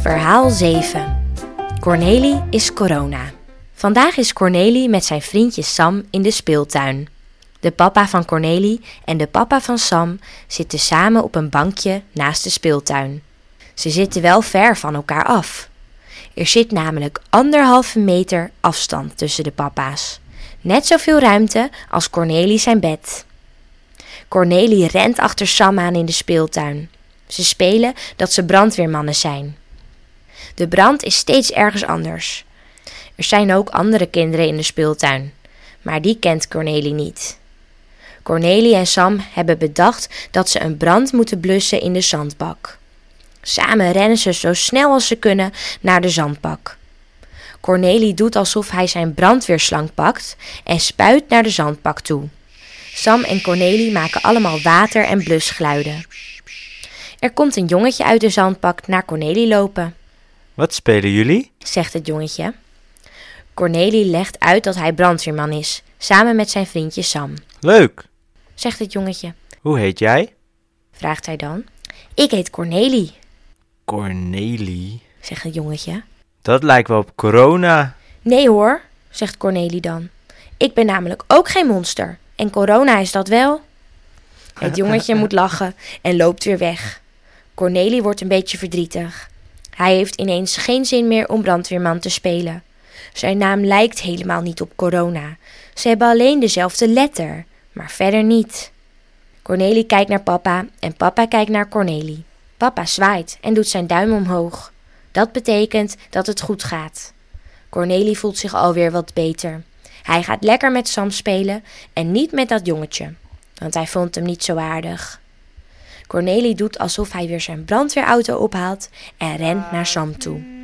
Verhaal 7. Cornelie is corona. Vandaag is Cornelie met zijn vriendje Sam in de speeltuin. De papa van Cornelie en de papa van Sam zitten samen op een bankje naast de speeltuin. Ze zitten wel ver van elkaar af. Er zit namelijk anderhalve meter afstand tussen de papa's. Net zoveel ruimte als Cornelie zijn bed. Cornelie rent achter Sam aan in de speeltuin. Ze spelen dat ze brandweermannen zijn. De brand is steeds ergens anders. Er zijn ook andere kinderen in de speeltuin, maar die kent Cornelie niet. Cornelie en Sam hebben bedacht dat ze een brand moeten blussen in de zandbak. Samen rennen ze zo snel als ze kunnen naar de zandbak. Cornelie doet alsof hij zijn brandweerslang pakt en spuit naar de zandbak toe. Sam en Cornelie maken allemaal water- en blusgeluiden. Er komt een jongetje uit de zandbak naar Cornelie lopen. Wat spelen jullie? zegt het jongetje. Cornelie legt uit dat hij brandweerman is, samen met zijn vriendje Sam. Leuk. Zegt het jongetje. Hoe heet jij? Vraagt hij dan. Ik heet Cornelie, Cornelie. zegt het jongetje. Dat lijkt wel op corona. Nee hoor, zegt Cornelie dan. Ik ben namelijk ook geen monster. En corona is dat wel. Het jongetje moet lachen en loopt weer weg. Cornelie wordt een beetje verdrietig. Hij heeft ineens geen zin meer om brandweerman te spelen. Zijn naam lijkt helemaal niet op corona. Ze hebben alleen dezelfde letter, maar verder niet. Cornelie kijkt naar papa en papa kijkt naar Cornelie. Papa zwaait en doet zijn duim omhoog. Dat betekent dat het goed gaat. Cornelie voelt zich alweer wat beter. Hij gaat lekker met Sam spelen en niet met dat jongetje, want hij vond hem niet zo aardig. Cornelie doet alsof hij weer zijn brandweerauto ophaalt en rent naar Sam toe.